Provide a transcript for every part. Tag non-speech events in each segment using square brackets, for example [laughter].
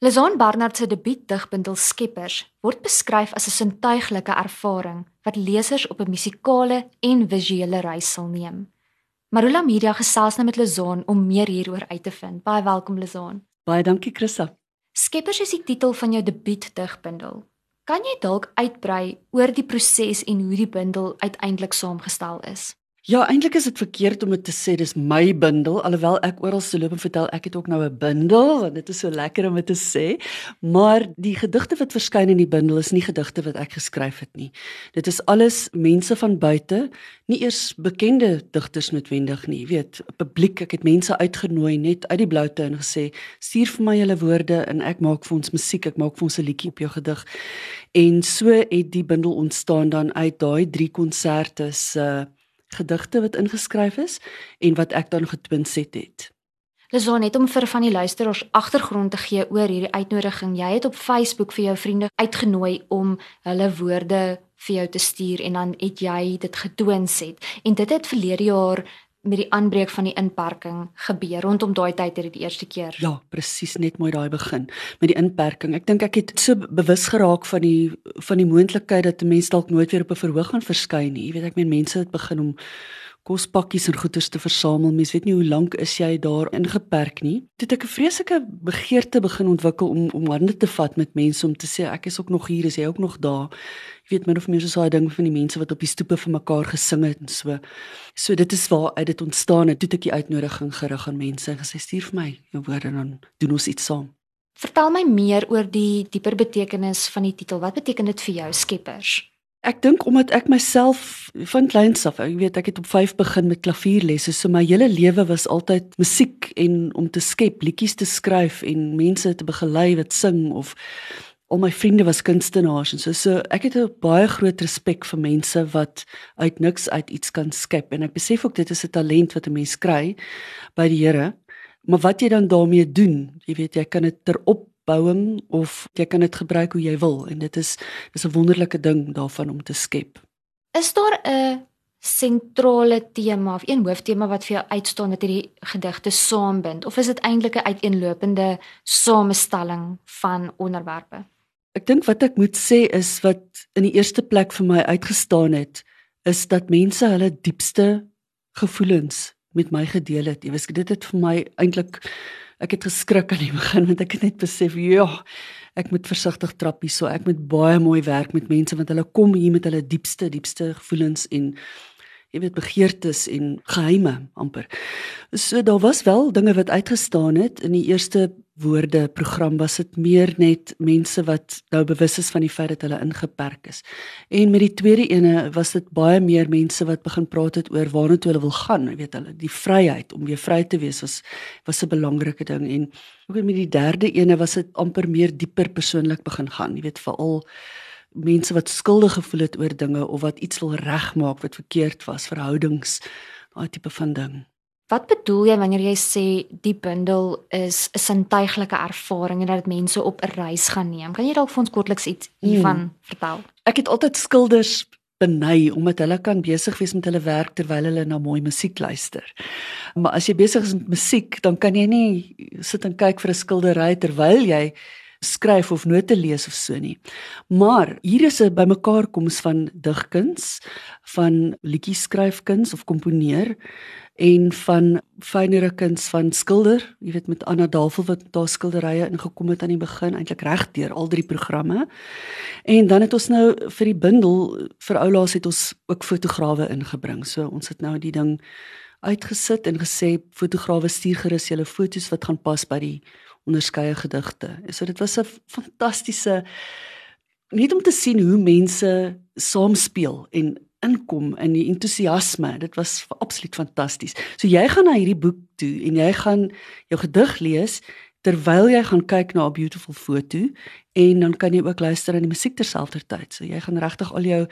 Lazan Barnard se debuutdigbundel Skeppers word beskryf as 'n sintuiglike ervaring wat lesers op 'n musikale en visuele reis sal neem. Marula Media gesels nou met Lazan om meer hieroor uit te vind. Baie welkom Lazan. Baie dankie Christa. Skeppers is die titel van jou debuutdigbundel. Kan jy dalk uitbrei oor die proses en hoe die bundel uiteindelik saamgestel is? Ja, eintlik is dit verkeerd om dit te sê dis my bundel, alhoewel ek oral se loop en vertel ek het ook nou 'n bundel, want dit is so lekker om dit te sê. Maar die gedigte wat verskyn in die bundel is nie gedigte wat ek geskryf het nie. Dit is alles mense van buite, nie eers bekende digters noodwendig nie. Jy weet, publiek, ek het mense uitgenooi net uit die bloute en gesê, "Stuur vir my julle woorde en ek maak vir ons musiek, ek maak vir ons 'n liedjie op jou gedig." En so het die bundel ontstaan dan uit daai drie konserte se uh, gedigte wat ingeskryf is en wat ek dan getwinset het. Leson net om vir van die luisteraars agtergrond te gee oor hierdie uitnodiging. Jy het op Facebook vir jou vriende uitgenooi om hulle woorde vir jou te stuur en dan het jy dit getwinset. En dit het verlede jaar met die aanbreek van die inperking gebeur rondom daai tyd het dit die eerste keer. Ja, presies net mooi daai begin met die inperking. Ek dink ek het so bewus geraak van die van die moontlikheid dat 'n mens dalk nooit weer op 'n verhoog gaan verskyn nie. Jy weet ek meen mense het begin om kospakkies en goederes te versamel. Mens weet nie hoe lank is jy daar ingeperk nie. Toe ek 'n vreeslike begeerte begin ontwikkel om om hande te vat met mense om te sê ek is ook nog hier, is jy ook nog daar. Jy weet min of meer so 'n ding van die mense wat op die stoepe vir mekaar gesing het en so. So dit is waar uit dit ontstaan het. Toe ek die uitnodiging gerig aan mense en gesê stuur vir my jou woorde dan doen ons iets saam. Vertel my meer oor die dieper betekenis van die titel. Wat beteken dit vir jou, Skeppers? Ek dink omdat ek myself van kleins af, ek weet ek het op 5 begin met klavierlesse, so my hele lewe was altyd musiek en om te skep, liedjies te skryf en mense te begelei wat sing of al my vriende was kunstenaars en so so ek het 'n baie groot respek vir mense wat uit niks uit iets kan skep en ek besef ook dit is 'n talent wat 'n mens kry by die Here. Maar wat jy dan daarmee doen, jy weet jy kan dit terop bouing of jy kan dit gebruik hoe jy wil en dit is dis 'n wonderlike ding daarvan om te skep. Is daar 'n sentrale tema of een hooftema wat vir jou uitstaan dat hierdie gedigte saambind of is dit eintlik 'n uiteenlopende samestelling van onderwerpe? Ek dink wat ek moet sê is wat in die eerste plek vir my uitgestaan het is dat mense hulle diepste gevoelens met my gedeel het. Jy weet dit het vir my eintlik ek het geskrik aan die begin want ek het net besef ja ek moet versigtig trap hier so ek moet baie mooi werk met mense want hulle kom hier met hulle diepste diepste gevoelens en jy weet begeertes en geheime amper. So daar was wel dinge wat uitgestaan het in die eerste woorde program was dit meer net mense wat nou bewus is van die feit dat hulle ingeperk is. En met die tweede ene was dit baie meer mense wat begin praat het oor waarna toe hulle wil gaan, jy weet hulle, die vryheid om weer vry te wees was was 'n belangrike ding en ook met die derde ene was dit amper meer dieper persoonlik begin gaan, jy weet veral mense wat skuldig gevoel het oor dinge of wat iets wil regmaak wat verkeerd was, verhoudings, daai tipe van ding. Wat bedoel jy wanneer jy sê die bundel is 'n sintuiglike ervaring en dat dit mense op 'n reis gaan neem? Kan jy dalk vir ons kortliks iets hiervan hmm. vertel? Ek het altyd skilders beny omdat hulle kan besig wees met hulle werk terwyl hulle na mooi musiek luister. Maar as jy besig is met musiek, dan kan jy nie sit en kyk vir 'n skildery terwyl jy skryf of note lees of so nie. Maar hier is 'n bymekaarkoms van digkuns, van liedjie skryfkuns of komponeer en van fynere kuns van skilder, jy weet met Anna Davel wat daar skilderye ingekom het aan die begin, eintlik regdeur al drie programme. En dan het ons nou vir die bundel vir oulaas het ons ook fotograwe ingebring. So ons het nou die ding uitgesit en gesê fotograwe stuur gerus julle foto's wat gaan pas by die onderskeie gedigte. So dit was 'n fantastiese net om te sien hoe mense saamspeel en inkom in die entoesiasme. Dit was absoluut fantasties. So jy gaan na hierdie boek toe en jy gaan jou gedig lees terwyl jy gaan kyk na 'n beautiful foto en dan kan jy ook luister aan die musiek terselfdertyd. So jy gaan regtig al jou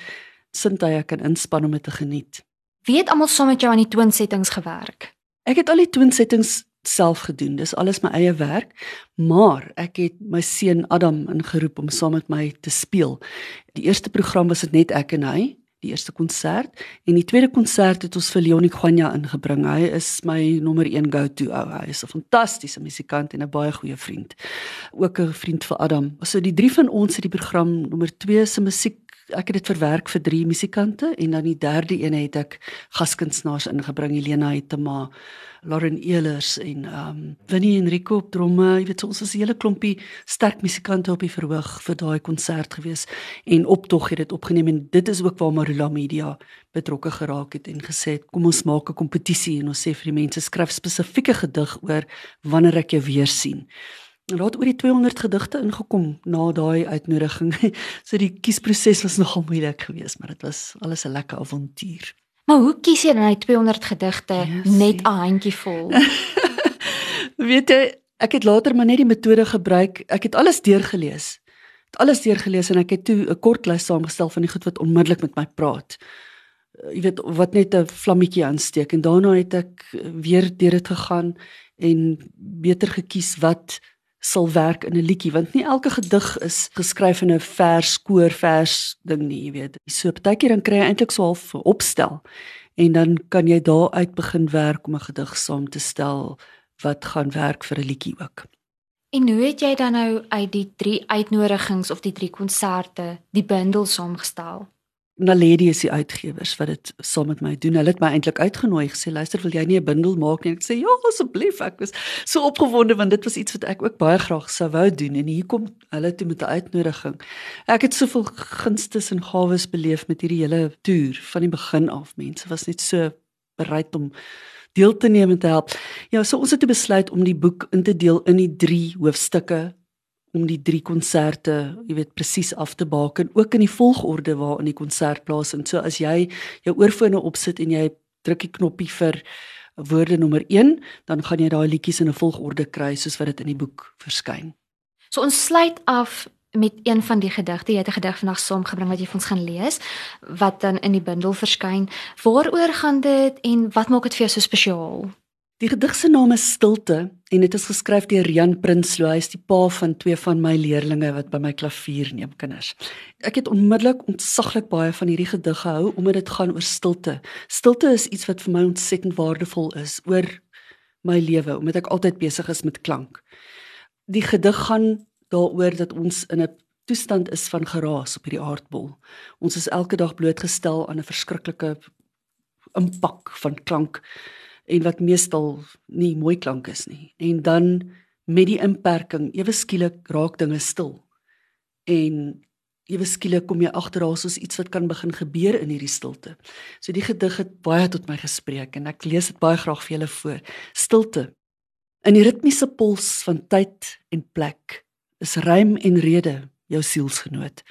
sintuie kan inspann om dit te geniet. Wie het almal saam met jou aan die toonsettings gewerk? Ek het al die toonsettings self gedoen. Dis alles my eie werk, maar ek het my seun Adam ingeroep om saam met my te speel. Die eerste program was dit net ek en hy. Die eerste konsert en die tweede konsert het ons vir Leonie Gwanya ingebring. Hy is my nommer 1 go-to ou. Hy is 'n fantastiese musikant en 'n baie goeie vriend. Ook 'n vriend vir Adam. So die drie van ons het die program nommer 2 se musiek ek het dit verwerk vir drie musikante en dan die derde een het ek gaskunstenaars ingebring Helena Hetema, Lauren Elers en ehm um, Winnie Enrico op drome. Jy weet ons was 'n hele klompie sterk musikante op die verhoog vir daai konsert gewees en optog het dit opgeneem en dit is ook waar Marula Media betrokke geraak het en gesê het kom ons maak 'n kompetisie en ons sê vir die mense skryf spesifieke gedig oor wanneer ek jou weer sien. Daar het oor die 200 gedigte ingekom na daai uitnodiging. [laughs] so die kiesproses was nogal moeilik geweest, maar dit was alles 'n lekker avontuur. Maar hoe kies jy dan uit 200 gedigte yes, net 'n handjie vol? [laughs] Weet jy, ek het later maar net die metode gebruik. Ek het alles deurgelees. Het alles deurgelees en ek het toe 'n kort lys saamgestel van die goed wat onmiddellik met my praat. Jy weet wat net 'n vlammetjie aansteek en daarna het ek weer deur dit gegaan en beter gekies wat sal werk in 'n liedjie want nie elke gedig is geskryf in 'n vers koor vers ding nie, jy weet. So partykeer dan kry jy eintlik so half opstel en dan kan jy daar uit begin werk om 'n gedig saam te stel wat gaan werk vir 'n liedjie ook. En hoe het jy dan nou uit die drie uitnodigings of die drie konserte die bundel saamgestel? Naledi is die uitgewers wat dit saam met my doen. Hulle het my eintlik uitgenooi gesê, "Luister, wil jy nie 'n bundel maak nie?" Ek sê, "Ja, asseblief." Ek was so opgewonde want dit was iets wat ek ook baie graag sou wou doen en hier kom hulle toe met 'n uitnodiging. Ek het soveel gunstes en gawes beleef met hierdie hele toer van die begin af. Mense was net so bereid om deel te neem en te help. Ja, so ons het besluit om die boek in te deel in die 3 hoofstukke om die drie konserte, jy weet presies af te baken, ook in die volgorde waarin die konsert plaasvind. So as jy jou oorfone opsit en jy druk die knoppie vir woorde nommer 1, dan gaan jy daai liedjies in 'n volgorde kry soos wat dit in die boek verskyn. So ons sluit af met een van die gedigte. Jy het 'n gedig vandag saamgebring wat jy vir ons gaan lees wat dan in die bundel verskyn. Waaroor gaan dit en wat maak dit vir jou so spesiaal? Die gedig se naam is Stilte en dit is geskryf deur Jan Prinsloo. Hy is die pa van twee van my leerlinge wat by my klavier neem kinders. Ek het onmiddellik ontsaglik baie van hierdie gedig gehou omdat dit gaan oor stilte. Stilte is iets wat vir my ontsettend waardevol is oor my lewe omdat ek altyd besig is met klank. Die gedig gaan daaroor dat ons in 'n toestand is van geraas op hierdie aardbol. Ons is elke dag blootgestel aan 'n verskriklike impak van klank en wat meestal nie mooi klank is nie. En dan met die inperking, ewe skielik raak dinge stil. En ewe skielik kom jy agter daar is iets wat kan begin gebeur in hierdie stilte. So die gedig het baie tot my gespreek en ek lees dit baie graag vir julle voor. Stilte. In die ritmiese pols van tyd en plek is rym en rede jou sielsgenoot.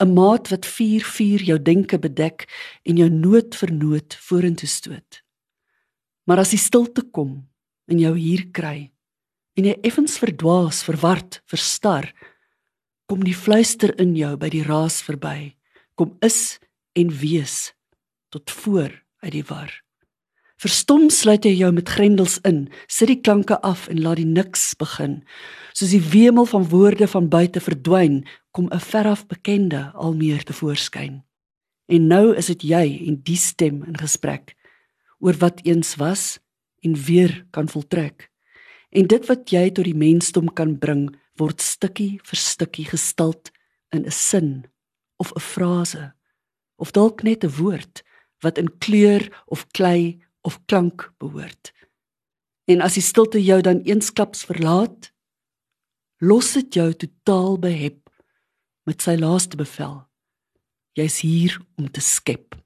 'n Maat wat 4-4 jou denke bedek en jou noot vir noot vorentoe stoot. Maar as die stilte kom en jou hier kry en jy effens verdwaas, verward, verstar, kom die fluister in jou by die raas verby. Kom is en wees tot voor uit die war. Verstom sluit jy jou met grendels in, sit die klanke af en laat die niks begin. Soos die wemel van woorde van buite verdwyn, kom 'n veraf bekende almeer te voorskyn. En nou is dit jy en die stem in gesprek oor wat eens was en weer kan voltrek. En dit wat jy tot die mensdom kan bring, word stukkie vir stukkie gestalt in 'n sin of 'n frase of dalk net 'n woord wat in kleur of klei of klank behoort. En as die stilte jou dan eensklaps verlaat, los dit jou totaal behep met sy laaste bevel. Jy's hier om te skep.